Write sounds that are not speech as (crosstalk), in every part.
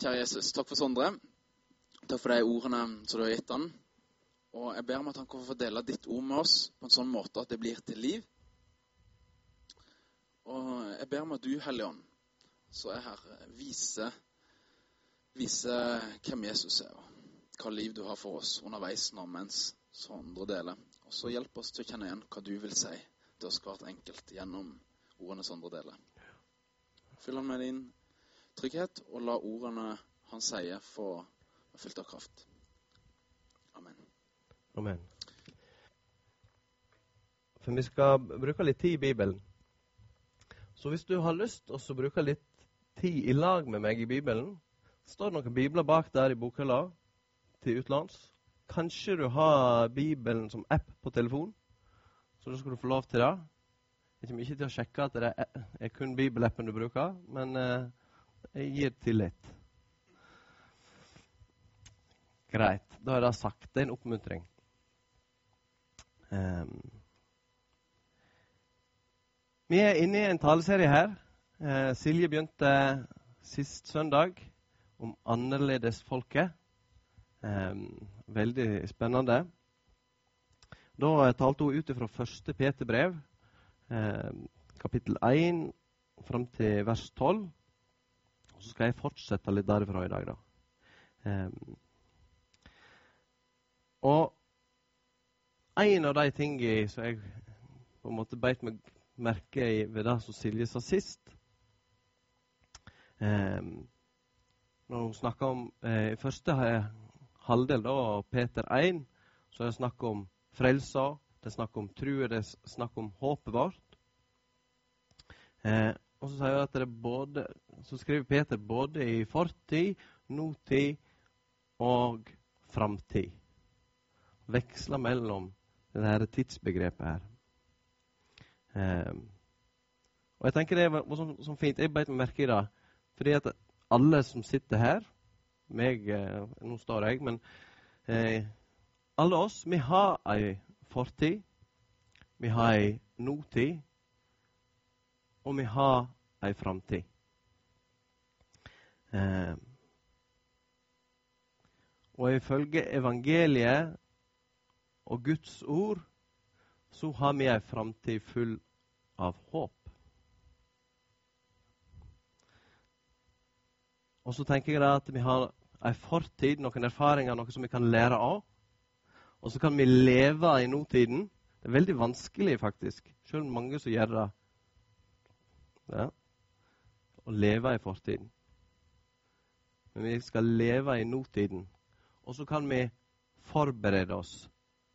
Kjære Jesus, takk for Sondre. Takk for de ordene som du har gitt han. Og jeg ber om at han kan få dele ditt ord med oss på en sånn måte at det blir til liv. Og jeg ber om at du, Hellige Ånd, så er her, viser, viser hvem Jesus er, og hva liv du har for oss underveis nå mens Sondre deler. Og så hjelp oss til å kjenne igjen hva du vil si til oss hvert enkelt gjennom ordene Sondre deler. Fyll han med din trygghet, og la ordene han sier, få være fylt av kraft. Amen. Amen. For vi skal bruke litt tid i Bibelen. Så hvis du har lyst til å bruke litt tid i lag med meg i Bibelen, står det noen bibler bak der i bokhylla til utenlands. Kanskje du har Bibelen som app på telefon, så da skal du få lov til det. Ikke mye til å sjekke at det er kun bibelappen du bruker, men eh, jeg gir tillit. Greit. Da har jeg sagt. Det en oppmuntring. Um, vi er inne i en taleserie her. Uh, Silje begynte sist søndag om annerledesfolket. Um, veldig spennende. Da talte hun ut fra første Peter-brev, um, kapittel 1 fram til vers 12. Og så skal jeg fortsette litt derfra i dag, da. Um, og en av de tingene som jeg på en måte beit meg merke i ved det som Silje sa sist um, Når hun snakka om eh, første halvdel av Peter 1, så er det snakk om frelsa, det er snakk om trua, det er snakk om håpet vårt. Eh, og så, sier at det er både, så skriver Peter både i fortid, nåtid og framtid. Veksler mellom det her tidsbegrepet her. Um, og jeg tenker det var sånn, sånn fint. Jeg beit meg merke i det. Fordi at alle som sitter her meg, eh, Nå står jeg, men eh, alle oss, vi har ei fortid. Vi har ei nåtid og vi har ei framtid. Eh, og ifølge evangeliet og Guds ord så har vi ei framtid full av håp. Og så tenker jeg at vi har ei fortid, noen erfaringer, noe som vi kan lære av. Og så kan vi leve i nåtiden. Det er veldig vanskelig, faktisk, om mange som gjør det ja. Å leve i fortiden. Men vi skal leve i nåtiden. Og så kan vi forberede oss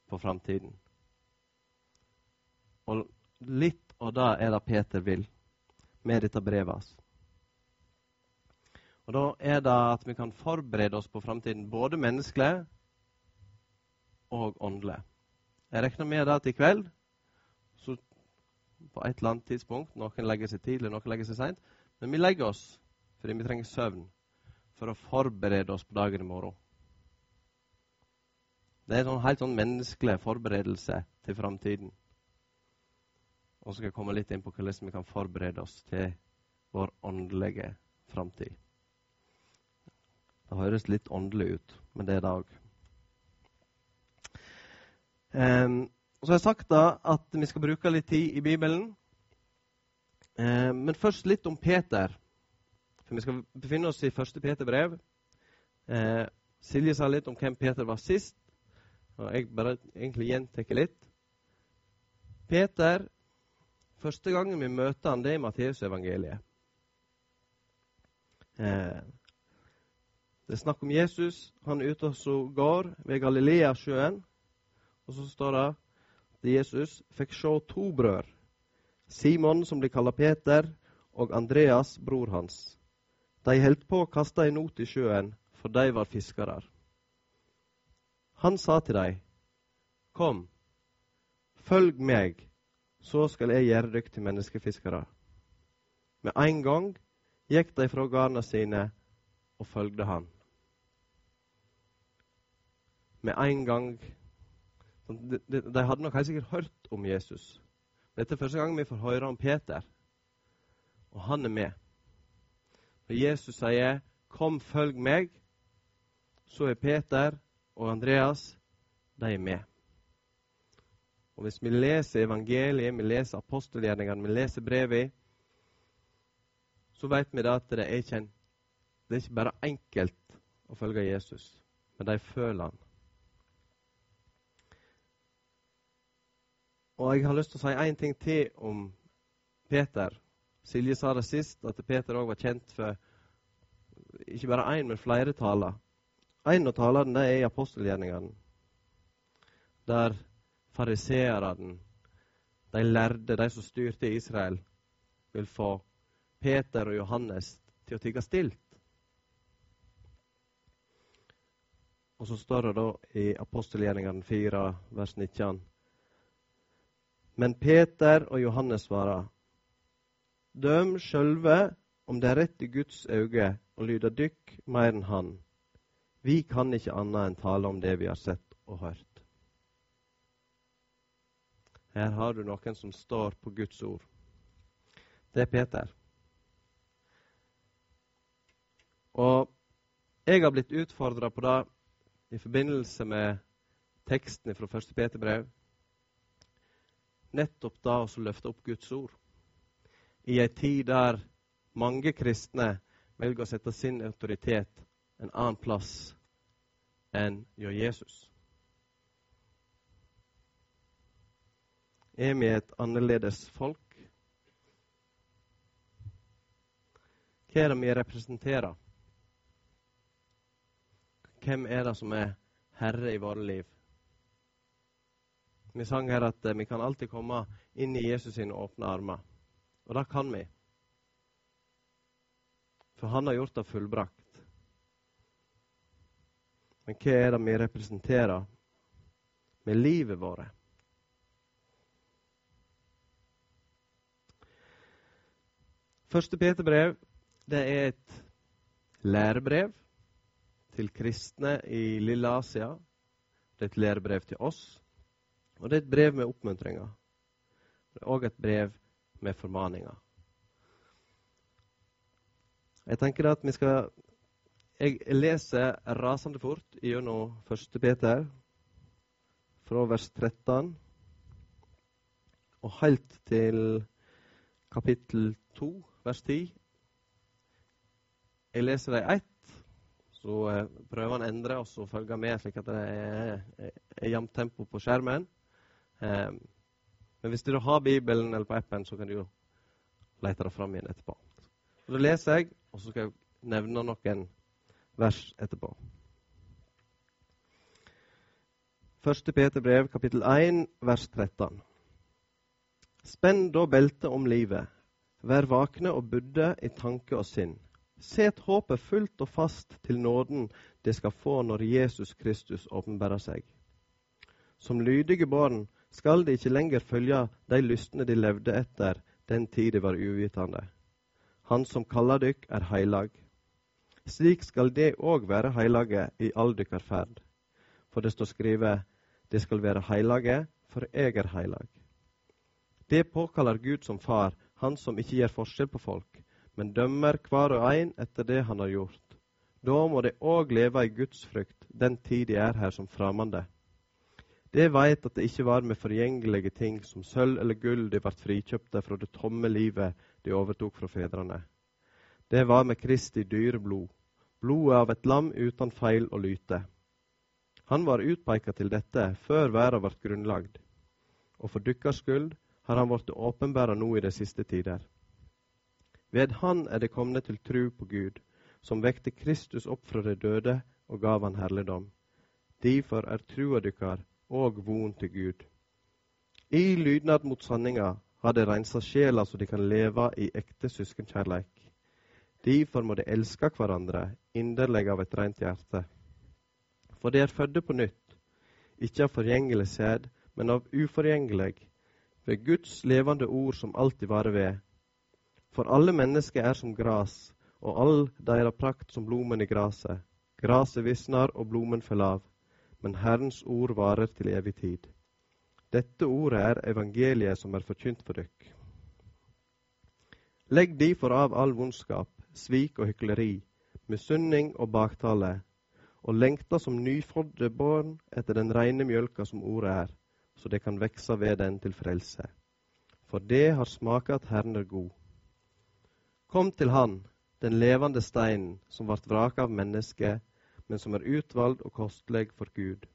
på framtiden. Og litt av det er det Peter vil med dette brevet hans. Og Da er det at vi kan forberede oss på framtiden, både menneskelig og åndelig. Jeg regner med at i kveld på et eller annet tidspunkt. Noen legger seg tidlig, noen legger seg seint. Men vi legger oss fordi vi trenger søvn for å forberede oss på dagen i morgen. Det er en sånn, helt sånn menneskelig forberedelse til framtiden. Og så skal jeg komme litt inn på hvordan vi kan forberede oss til vår åndelige framtid. Det høres litt åndelig ut, men det er det òg. Um, så har jeg sagt da at vi skal bruke litt tid i Bibelen. Um, men først litt om Peter. For vi skal befinne oss i første Peter-brev. Eh, Silje sa litt om hvem Peter var sist. Og jeg bare egentlig gjentar litt. Peter, første gangen vi møter han, det er i Matteusevangeliet. Eh, det er snakk om Jesus. Han er ute og går ved Galileasjøen. Og så står det at Jesus fikk se to brødre, Simon, som blir kaller Peter, og Andreas, bror hans. De holdt på å kaste ei not i sjøen, for de var fiskere. Han sa til dem, Kom, følg meg, så skal jeg gjøre dere til menneskefiskere. Med en gang gikk de fra garna sine og fulgte han. Med en gang de, de hadde nok helt sikkert hørt om Jesus. Dette er første gang vi får høre om Peter, og han er med. Når Jesus sier 'Kom, følg meg', så er Peter og Andreas de er med. Og Hvis vi leser evangeliet, vi leser apostelgjerningene, vi leser brevet, så vet vi da at det er ikke, en, det er ikke bare enkelt å følge Jesus, men de føler han. Og jeg har lyst til å si én ting til om Peter. Silje sa det sist, at Peter òg var kjent for ikke bare én, men flere taler. En av talene er i apostelgjerningene, der fariseerne, de lærde, de som styrte Israel, vil få Peter og Johannes til å tigge stilt. Og så står det da i apostelgjerningene 4, vers 19. Men Peter og Johannes svarer, Døm sjølve om det er rett i Guds øyne å lyde dykk mer enn Han. Vi kan ikke anna enn tale om det vi har sett og hørt. Her har du noen som står på Guds ord. Det er Peter. Og jeg har blitt utfordra på det i forbindelse med teksten fra 1. Peter brev. Nettopp da å løfte opp Guds ord. I ei tid der mange kristne velger å sette sin autoritet en annen plass enn gjør Jesus. Er vi et annerledes folk? Hva er det vi representerer? Hvem er det som er herre i våre liv? Vi sang her at eh, vi kan alltid komme inn i Jesus sine åpne armer. Og det kan vi. For han har gjort det fullbrakt. Men hva er det vi representerer med livet vårt? Første Peterbrev det er et lærebrev til kristne i lille Asia. Det er et lærebrev til oss, og det er et brev med oppmuntringer. Det er òg et brev med formaninga. Jeg tenker at vi skal Jeg leser rasende fort gjennom 1. Peter, fra vers 13 og helt til kapittel 2 vers 10. Jeg leser det i ett, så eh, prøver han å endre og så følge med, slik at det er, er, jevnt tempo på skjermen. Eh, men hvis du har Bibelen eller på appen, så kan du jo lete det fram igjen etterpå. Så Da leser jeg, og så skal jeg nevne noen vers etterpå. Første Peter brev, kapittel 1, vers 13. Spenn da beltet om livet Vær vakne og budde i tanke og sinn. Set håpet fullt og fast til nåden det skal få når Jesus Kristus åpenbærer seg. Som lydige barn skal de ikke lenger følge de lystne de levde etter den tid de var uvitende. Han som kaller dykk, er heilag. Slik skal de òg være heilage i all dykkar ferd. For det står skrevet, de skal være heilage, for jeg er heilag. Det påkaller Gud som far han som ikke gjør forskjell på folk, men dømmer hver og en etter det han har gjort. Da må de òg leve i Guds frykt den tid de er her som fremmede. De veit at det ikke var med forgjengelige ting som sølv eller gull de ble frikjøpte fra det tomme livet de overtok fra fedrene. Det var med Kristi dyre blod, blodet av et lam uten feil og lyte. Han var utpeika til dette før verden ble grunnlagd. Og for dykkers skyld har han blitt åpenbæra nå i de siste tider. Ved Han er det komne til tru på Gud, som vekte Kristus opp fra de døde og gav han herligdom. Derfor er trua dykkar og von til Gud. I lydnad mot sanninga har de rensa sjela så de kan leve i ekte søskenkjærleik. Derfor må de elske hverandre inderlig av et rent hjerte. For de er fødde på nytt, ikke av forgjengelig sæd, men av uforgjengelig, ved Guds levende ord som alltid varer ved. For alle mennesker er som gras, og all deres prakt som blomen i graset. Graset visner og blomen faller av, men Herrens ord varer til evig tid. Dette ordet er evangeliet som er forkynt for dykk. Legg difor av all vondskap, svik og hykleri, misunning og baktale, og lengta som nyfødte barn etter den reine mjølka som ordet er, så det kan vekse ved den til frelse. For det har smaka at Herren er god. Kom til Han, den levende steinen, som vart vraka av mennesket, men som er utvalgt og kostelig for Gud.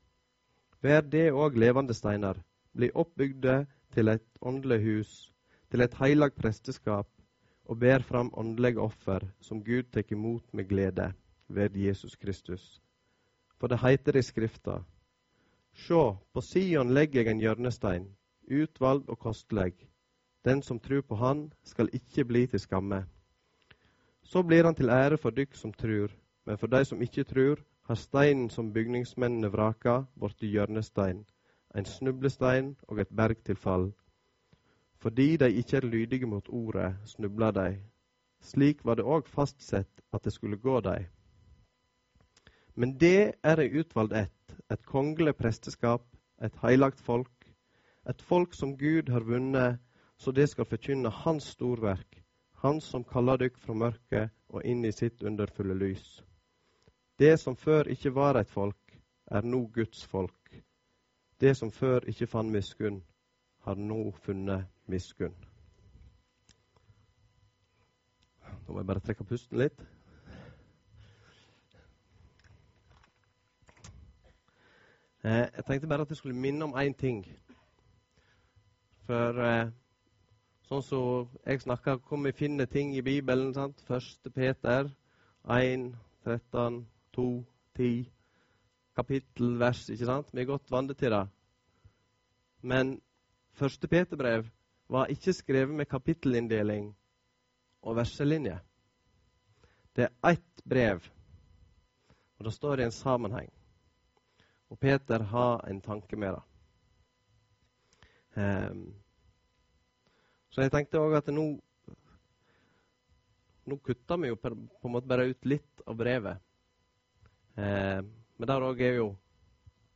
Vær det òg levende steiner, bli oppbygde til et åndelig hus, til et heilag presteskap, og ber fram åndelige offer som Gud tek imot med glede ved Jesus Kristus. For det heiter i Skrifta:" Sjå, på Sion legger jeg en hjørnestein, utvalgt og kostelig. Den som tror på Han, skal ikke bli til skamme. Så blir han til ære for dykk som tror, men for de som ikke tror, har steinen som bygningsmennene vraka, blitt hjørnestein, en snublestein og et bergtilfall. Fordi de ikke er lydige mot ordet, snubler de. Slik var det òg fastsett at det skulle gå dem. Men det er ei utvalgt ett, et kongelig presteskap, et heilagt folk, et folk som Gud har vunnet, så det skal forkynne Hans storverk, Han som kaller dykk fra mørket og inn i sitt underfulle lys. Det som før ikke var et folk, er nå Guds folk. Det som før ikke fant miskunn, har nå funnet miskunn. Nå må jeg bare trekke pusten litt. Eh, jeg tenkte bare at jeg skulle minne om én ting. For eh, sånn som jeg snakker hvor vi finner ting i Bibelen sant? 1. Peter 1, 13, 2, 10 kapittel, vers. ikke sant? Vi er godt vant til det. Men første Peterbrev var ikke skrevet med kapittelinndeling og verselinje. Det er ett brev, og det står i en sammenheng. Og Peter har en tanke med det. Um, så jeg tenkte òg at nå Nå kutta vi jo på en måte bare ut litt av brevet. Um, men der òg er jo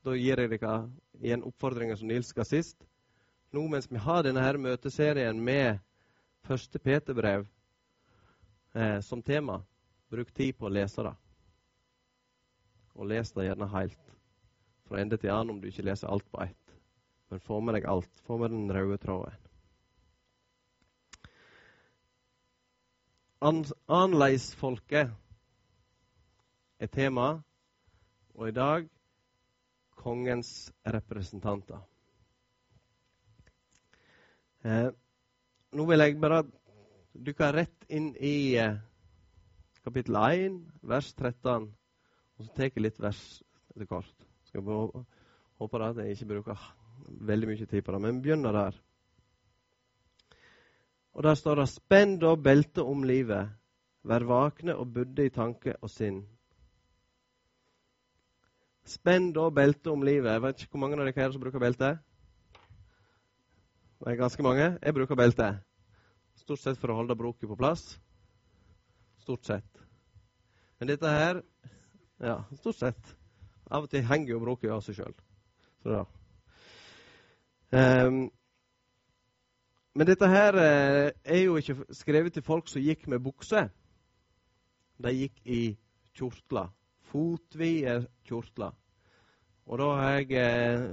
Da gir jeg dere igjen oppfordringa som Nils ga sist. Nå mens vi har denne her møteserien med første Peterbrev eh, som tema, bruk tid på å lese det. Og les det gjerne helt fra ende til annen om du ikke leser alt på ett. Men få med deg alt. Få med den røde tråden. An Annerledesfolket er tema, og i dag kongens representanter. Eh, nå vil jeg bare dukke rett inn i eh, kapittel 1, vers 13, og så tar jeg litt vers etter kort. Skal bare håper at jeg ikke bruker veldig mye tid på det, men begynner der. Og Der står det 'Spenn da beltet om livet, vær vakne og budde i tanke og sinn'. Spenn da beltet om livet. Jeg vet ikke hvor mange av dere her som bruker belte? Det er ganske mange. Jeg bruker belte. Stort sett for å holde broket på plass. Stort sett. Men dette her Ja, stort sett. Av og til henger jo broket av seg sjøl. Um, men dette her uh, er jo ikke skrevet til folk som gikk med bukse. De gikk i kjortler. Fotvide kjortler. Og da har jeg eh,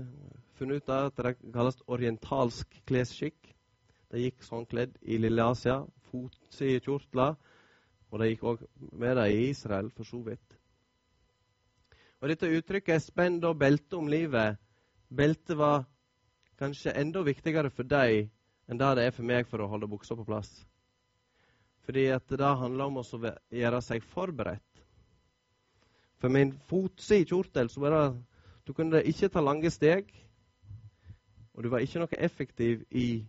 funnet ut at det kalles orientalsk klesskikk. De gikk sånn kledd i Lille Asia. Fotside kjortler. Og de gikk òg med dem i Israel, for så vidt. Og Dette uttrykket er 'spenn da beltet om livet'. Beltet var kanskje enda viktigere for deg enn det det er for meg for å holde buksa på plass. Fordi at det handler om å gjøre seg forberedt. For min fotside kjortel så var det Du kunne ikke ta lange steg, og du var ikke noe effektiv i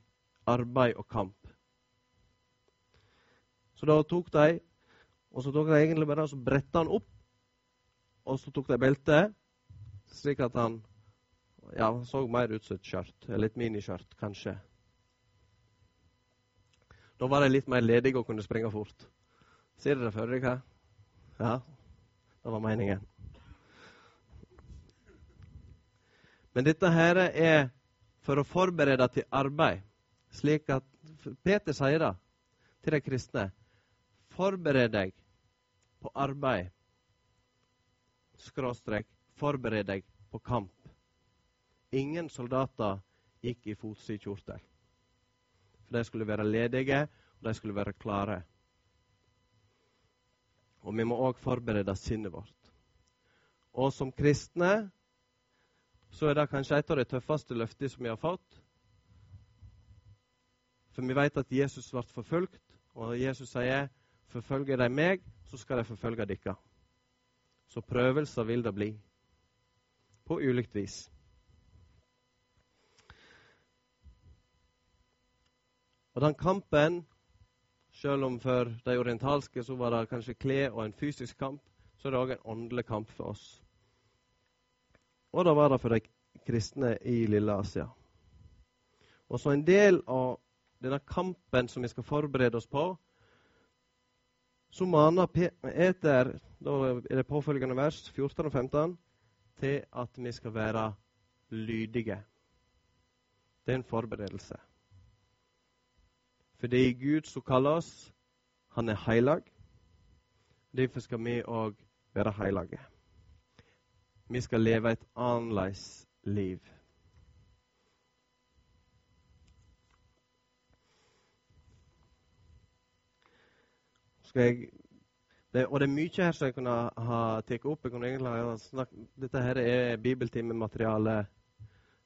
arbeid og kamp. Så da tok de og så tok de egentlig bare og bretta han opp og så tok de beltet, slik at han ja, så mer ut som et skjørt. Eller et miniskjørt, kanskje. Da var de litt mer ledige og kunne springe fort. Ser dere for dere? Ja, det var meningen. Men dette her er for å forberede til arbeid, slik at Peter sier det til de kristne. Forbered deg på arbeid. Skråstrek forbered deg på kamp. Ingen soldater gikk i fotsid kjortel. For de skulle være ledige, og de skulle være klare. Og vi må òg forberede sinnet vårt. Og som kristne så er det kanskje et av de tøffeste løftene som vi har fått. For vi vet at Jesus ble forfulgt, og Jesus sier, 'Forfølger de meg, så skal de forfølge dere'. Så prøvelser vil det bli. På ulikt vis. Og den kampen, selv om for de orientalske så var det kanskje klær og en fysisk kamp, så er det òg en åndelig kamp for oss. Og det var det for de kristne i Lille Asia. Og så en del av denne kampen som vi skal forberede oss på, så maner Peter da er det påfølgende vers 14 og 15 til at vi skal være lydige. Det er en forberedelse. Fordi Gud som kaller oss, han er heilag. Derfor skal vi òg være heilage. Vi skal leve et annerledes liv. Jeg, det, og det er mye her som jeg kunne ha tatt opp. Jeg kunne egentlig ha snakket, dette her er bibeltimemateriale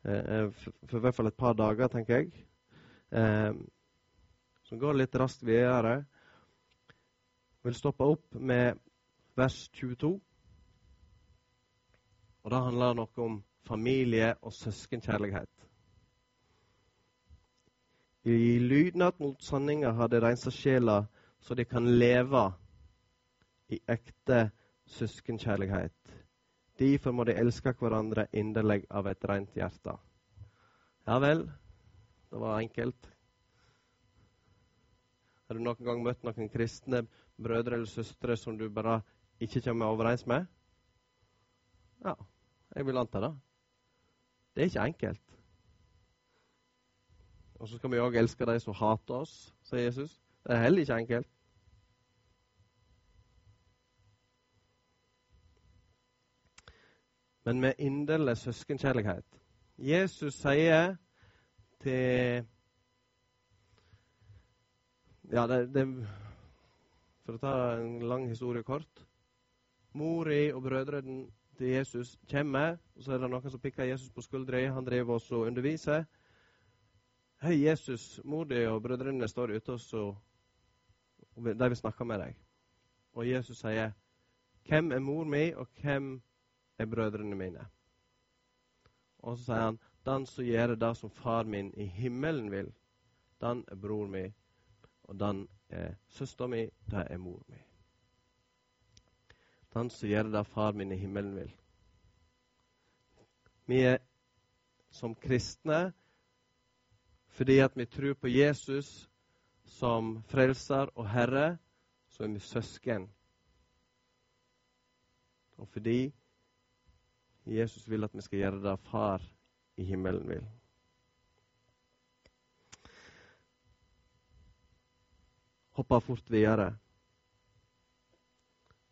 eh, for, for i hvert fall et par dager, tenker jeg. Eh, som går litt raskt videre. Jeg vil stoppe opp med vers 22. Og Det handler noe om familie og søskenkjærlighet. I lydnad mot sanninga har de rensa sjela, så de kan leve i ekte søskenkjærlighet. Derfor må de elske hverandre inderlig av et rent hjerte. Ja vel, det var enkelt. Har du noen gang møtt noen kristne brødre eller søstre som du bare ikke kommer overens med? Ja, jeg vil anta det. Det er ikke enkelt. Og så skal vi òg elske de som hater oss, sier Jesus. Det er heller ikke enkelt. Men med inderlig søskenkjærlighet. Jesus sier til Ja, det, det For å ta en lang historie kort. Mori og brødrene til Jesus kommer, og så er det noen som pikker Jesus på skuldra. Han driver også og underviser. Hei, Jesus, mor di og brødrene står ute, og så, de vil snakke med deg. Og Jesus sier, 'Hvem er mor mi, og hvem er brødrene mine?' Og så sier han, 'Den som gjør det som far min i himmelen vil, den er bror mi, og den er søster mi, det er mor mi.' Den som gjør det far min i himmelen vil. Vi er som kristne fordi at vi tror på Jesus som frelser og herre, så er vi søsken. Og fordi Jesus vil at vi skal gjøre det far i himmelen vil. Hoppa fort videre.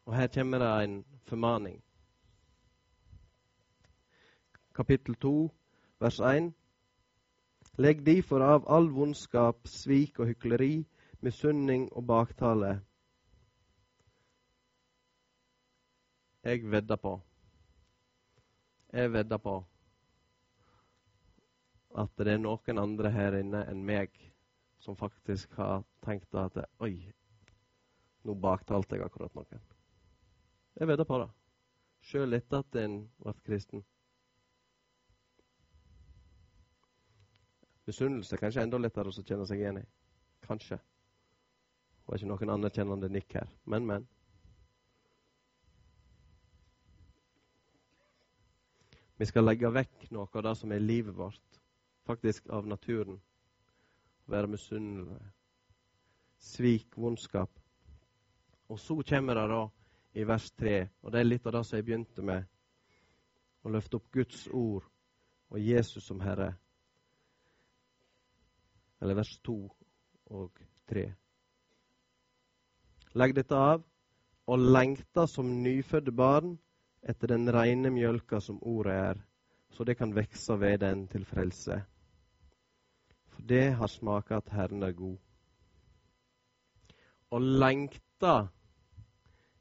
Og her kommer det en formaning. Kapittel 2, vers 1. Legg difor av all vondskap, svik og hykleri, misunning og baktale. Jeg vedder på Jeg vedder på at det er noen andre her inne enn meg som faktisk har tenkt at Oi, nå baktalte jeg akkurat noen. Jeg vedder på det. Sjøl etter at en ble kristen. Misunnelse kanskje enda lettere å kjenne seg igjen i. Kanskje. Det var ikke noen anerkjennende nikk her. Men, men. Vi skal legge vekk noe av det som er livet vårt, faktisk av naturen. Være misunnelig. Svik, vondskap. Og så kommer det da i vers 3. Og det er litt av det som jeg begynte med. Å løfte opp Guds ord og Jesus som Herre. Eller vers 2 og 3. Legg dette av. og lengta som nyfødte barn etter den reine mjølka som ordet er, så det kan vekse ved den til frelse. For det har smaka at Herren er god. Og lengta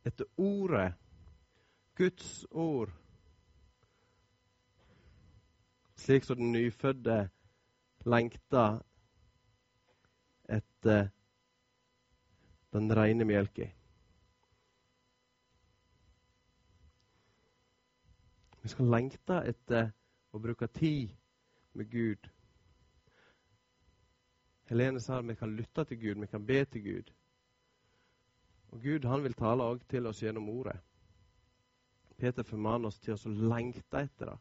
etter ordet, Guds ord, slik som den nyfødte lengta etter den rene mjølka. Vi skal lengte etter å bruke tid med Gud. Helene sa at vi kan lytte til Gud, vi kan be til Gud. Og Gud han vil tale også til oss gjennom ordet. Peter formaner oss til å lengte etter det.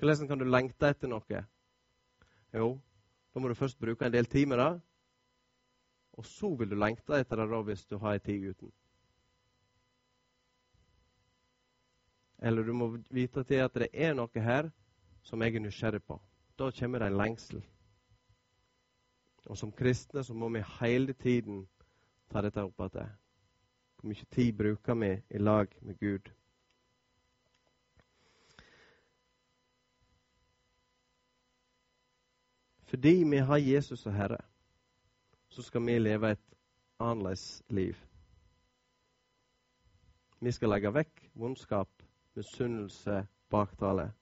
Hvordan kan du lengte etter noe? Jo, da må du først bruke en del tid med det. Og så vil du lengte etter det da hvis du har ei tid uten. Eller du må vite til at det er noe her som jeg er nysgjerrig på. Da kommer det en lengsel. Og som kristne så må vi hele tiden ta dette opp igjen. Hvor mye tid bruker vi i lag med Gud? Fordi vi har Jesus og Herre, så skal vi leve et annerledes liv. Vi skal legge vekk vondskap misunnelse, baktale.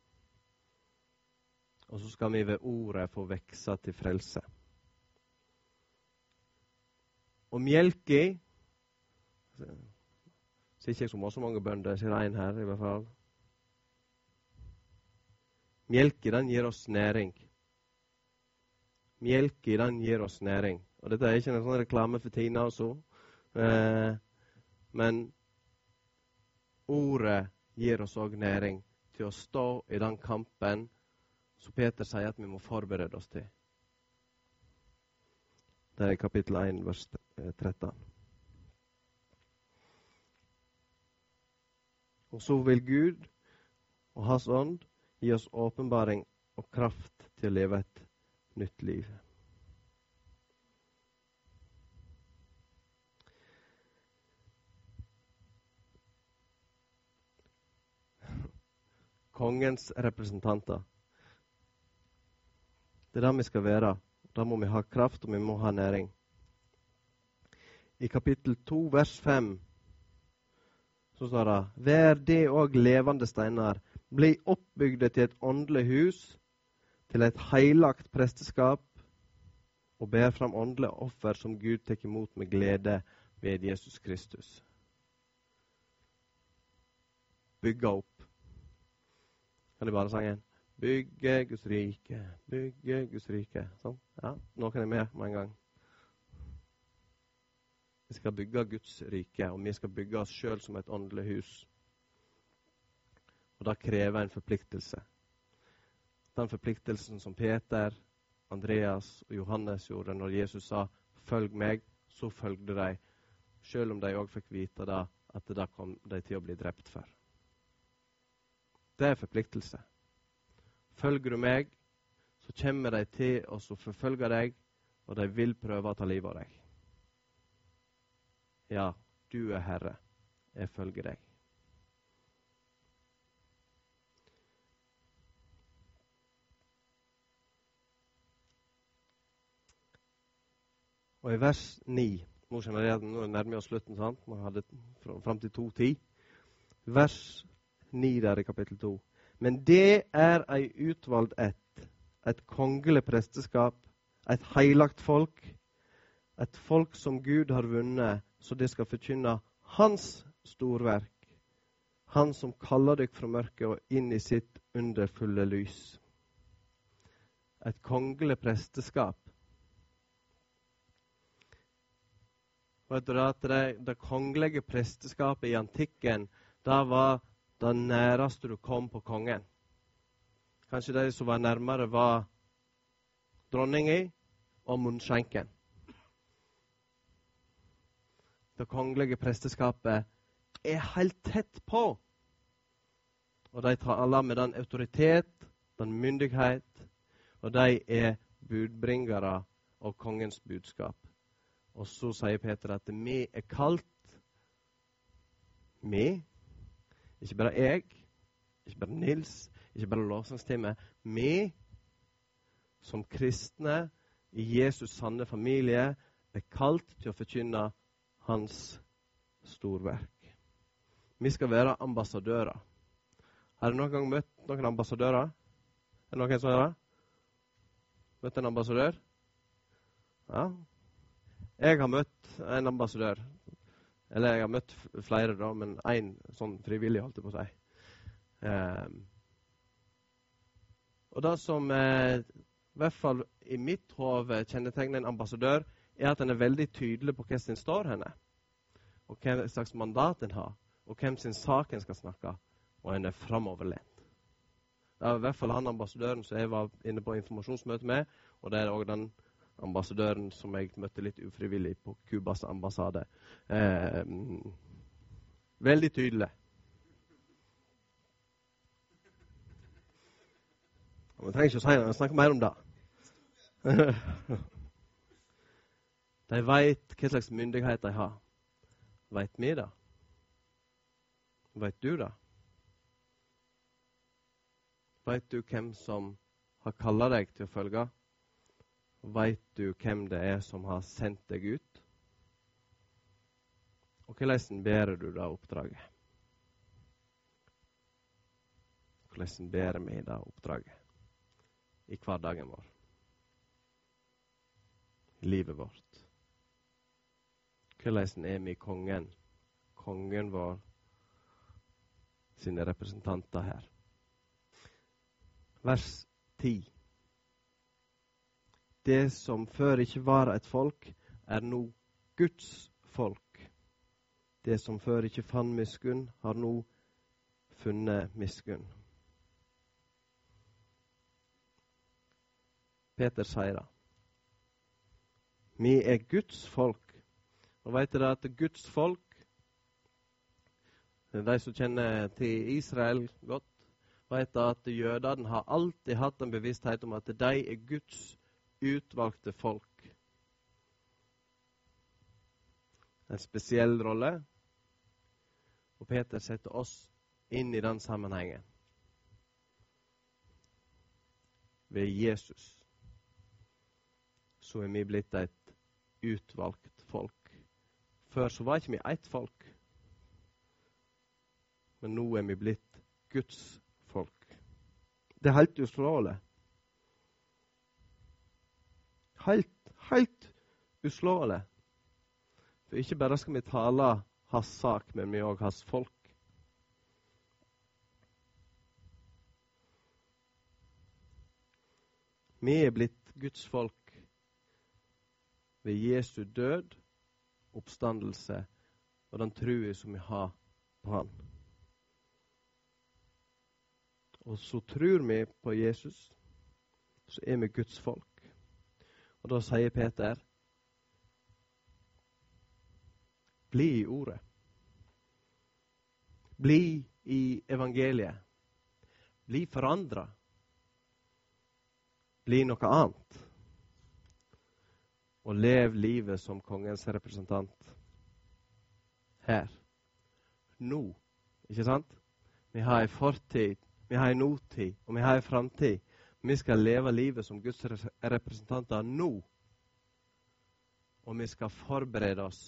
Og så skal vi ved ordet få vekse til frelse. Og melka Ser ikke jeg så mange bønder, ser én her i hvert fall. Melka, den gir oss næring. Melka, den gir oss næring. Og dette er ikke en sånn reklame for Tina også. Eh, men ordet gir oss òg næring til å stå i den kampen som Peter sier at vi må forberede oss til. Det er kapittel 1, vers 13. Og så vil Gud og Hans ånd gi oss åpenbaring og kraft til å leve et nytt liv. kongens representanter. Det er det vi skal være. Da må vi ha kraft, og vi må ha næring. I kapittel 2, vers 5, så står det Vær det òg levende steiner, bli oppbygde til et åndelig hus, til et heilagt presteskap, og ber fram åndelige offer som Gud tar imot med glede ved Jesus Kristus. Bygge opp. Kan de bare sange 'Bygge Guds rike, bygge Guds rike'? Sånn. Ja, noen er med med en gang. Vi skal bygge Guds rike, og vi skal bygge oss sjøl som et åndelig hus. Og det krever en forpliktelse. Den forpliktelsen som Peter, Andreas og Johannes gjorde når Jesus sa 'følg meg', så følgde de, sjøl om de òg fikk vite da, at det kom de til å bli drept for. Det er forpliktelse. Følger du meg, så kommer de til å forfølge deg, og de vil prøve å ta livet av deg. Ja, du er Herre. Jeg følger deg. Og i vers 9 Nå nærmer vi oss slutten. sant? Man hadde fram til 2.10. Vers 9 der i kapittel 2. Men det er ei utvalgt ett, et kongelig presteskap, et heilagt folk, et folk som Gud har vunnet, så det skal forkynne Hans storverk. Han som kaller dere fra mørket og inn i sitt underfulle lys. Et kongelig presteskap. Vet du at det, det kongelige presteskapet i antikken da var det næreste du kom på kongen. Kanskje de som var nærmere, var dronninga og munnskjenken. Det kongelige presteskapet er helt tett på. Og de taler med den autoritet, den myndighet, og de er budbringere av kongens budskap. Og så sier Peter at vi er kalt Vi, ikke bare jeg, ikke bare Nils, ikke bare lovsangsteamet. Vi som kristne i Jesus sanne familie er kalt til å forkynne hans storverk. Vi skal være ambassadører. Har du noen gang møtt noen ambassadører? Er det noen som har det? Møtt en ambassadør? Ja. Jeg har møtt en ambassadør. Eller jeg har møtt flere, da, men én sånn frivillig, holdt jeg på å si. Eh, og det som eh, i hvert fall i mitt hode kjennetegner en ambassadør, er at en er veldig tydelig på hvem som står henne. Og hva slags mandat en har, og hvem sin sak en skal snakke. Og en er framoverlent. Det er i hvert fall han ambassadøren som jeg var inne på informasjonsmøte med, og det er òg den ambassadøren som jeg møtte litt ufrivillig på Cubas ambassade. Eh, veldig tydelig. Vi trenger ikke å si det, snakke mer om det. (laughs) de veit hva slags myndighet de har. Veit vi det? Veit du det? Veit du hvem som har kalla deg til å følge? Veit du hvem det er som har sendt deg ut? Og hvordan bærer du det oppdraget? Hvordan bærer vi det oppdraget i hverdagen vår? I livet vårt? Hvordan er vi kongen, kongen vår, sine representanter her? Vers 10. Det som før ikke var et folk, er nå Guds folk. Det som før ikke fant miskunn, har nå funnet miskunn. Peter sier det. Vi er Guds folk. Og vet dere at Guds folk De som kjenner til Israel godt, vet at jødene har alltid hatt en bevissthet om at de er Guds utvalgte folk. En spesiell rolle. Og Peter setter oss inn i den sammenhengen. Ved Jesus så er vi blitt et utvalgt folk. Før så var ikke vi ett folk, men nå er vi blitt Guds folk. Det er helt uslåelig. Helt, helt uslåelig. For ikke bare skal vi tale hans sak, men vi òg hans folk. Vi er blitt Guds folk ved Jesu død, oppstandelse og den trua som vi har på Han. Og så tror vi på Jesus, så er vi Guds folk. Og da sier Peter Bli i ordet. Bli i evangeliet. Bli forandra. Bli noe annet og lev livet som kongens representant her. Nå. Ikke sant? Vi har en fortid, vi har en nåtid, og vi har en framtid. Vi skal leve livet som Guds representanter nå. Og vi skal forberede oss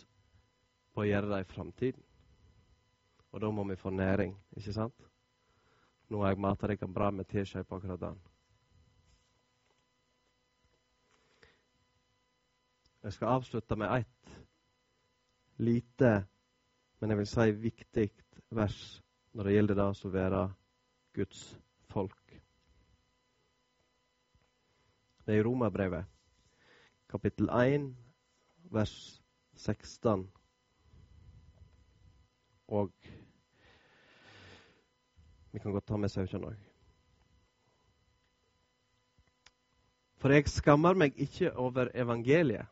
på å gjøre det i framtiden. Og da må vi få næring, ikke sant? Nå har jeg mata dere bra med teskje på akkurat den. Jeg skal avslutte med ett lite, men jeg vil si viktig vers når det gjelder det å være Guds folk. Det er i Romerbrevet, kapittel 1, vers 16. Og vi kan godt ta med 17 òg. For jeg skammer meg ikke over evangeliet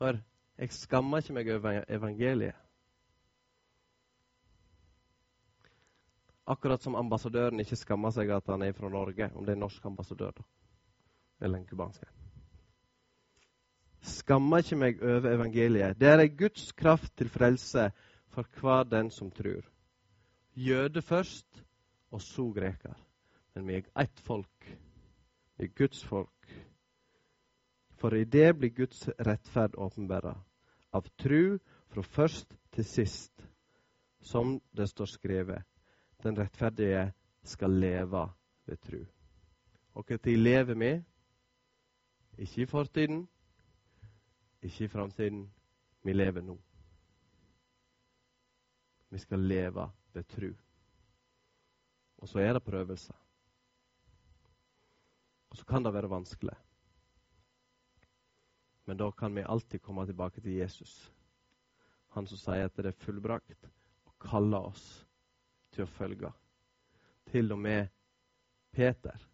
Hør, jeg skammer ikke meg over evangeliet. Akkurat som ambassadøren ikke skammer seg at han er fra Norge, om det er en norsk ambassadør da. eller en cubansk. Skammer ikke meg over evangeliet. Det er ei Guds kraft til frelse for for hver den som tror. Jøde først, og så greker. Men vi er ett folk. Vi er Guds folk. For i det blir Guds rettferd åpenbæra, av tru fra først til sist, som det står skrevet. Den rettferdige skal leve ved tru. Og hva tid lever vi? Ikke i fortiden, ikke i framtiden. Vi lever nå. Vi skal leve ved tru. Og så er det prøvelser. Og så kan det være vanskelig. Men da kan vi alltid komme tilbake til Jesus. Han som sier at det er fullbrakt, og kaller oss til å følge. Til og med Peter,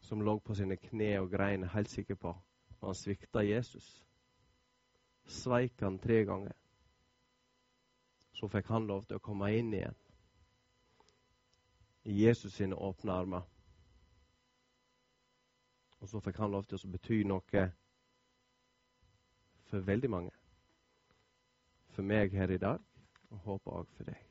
som lå på sine kne og grein, helt sikker på når han svikta Jesus. Sveik han tre ganger. Så fikk han lov til å komme inn igjen i Jesus sine åpne armer. Og så fikk han lov til å bety noe for veldig mange. For meg her i dag, og håper òg for deg.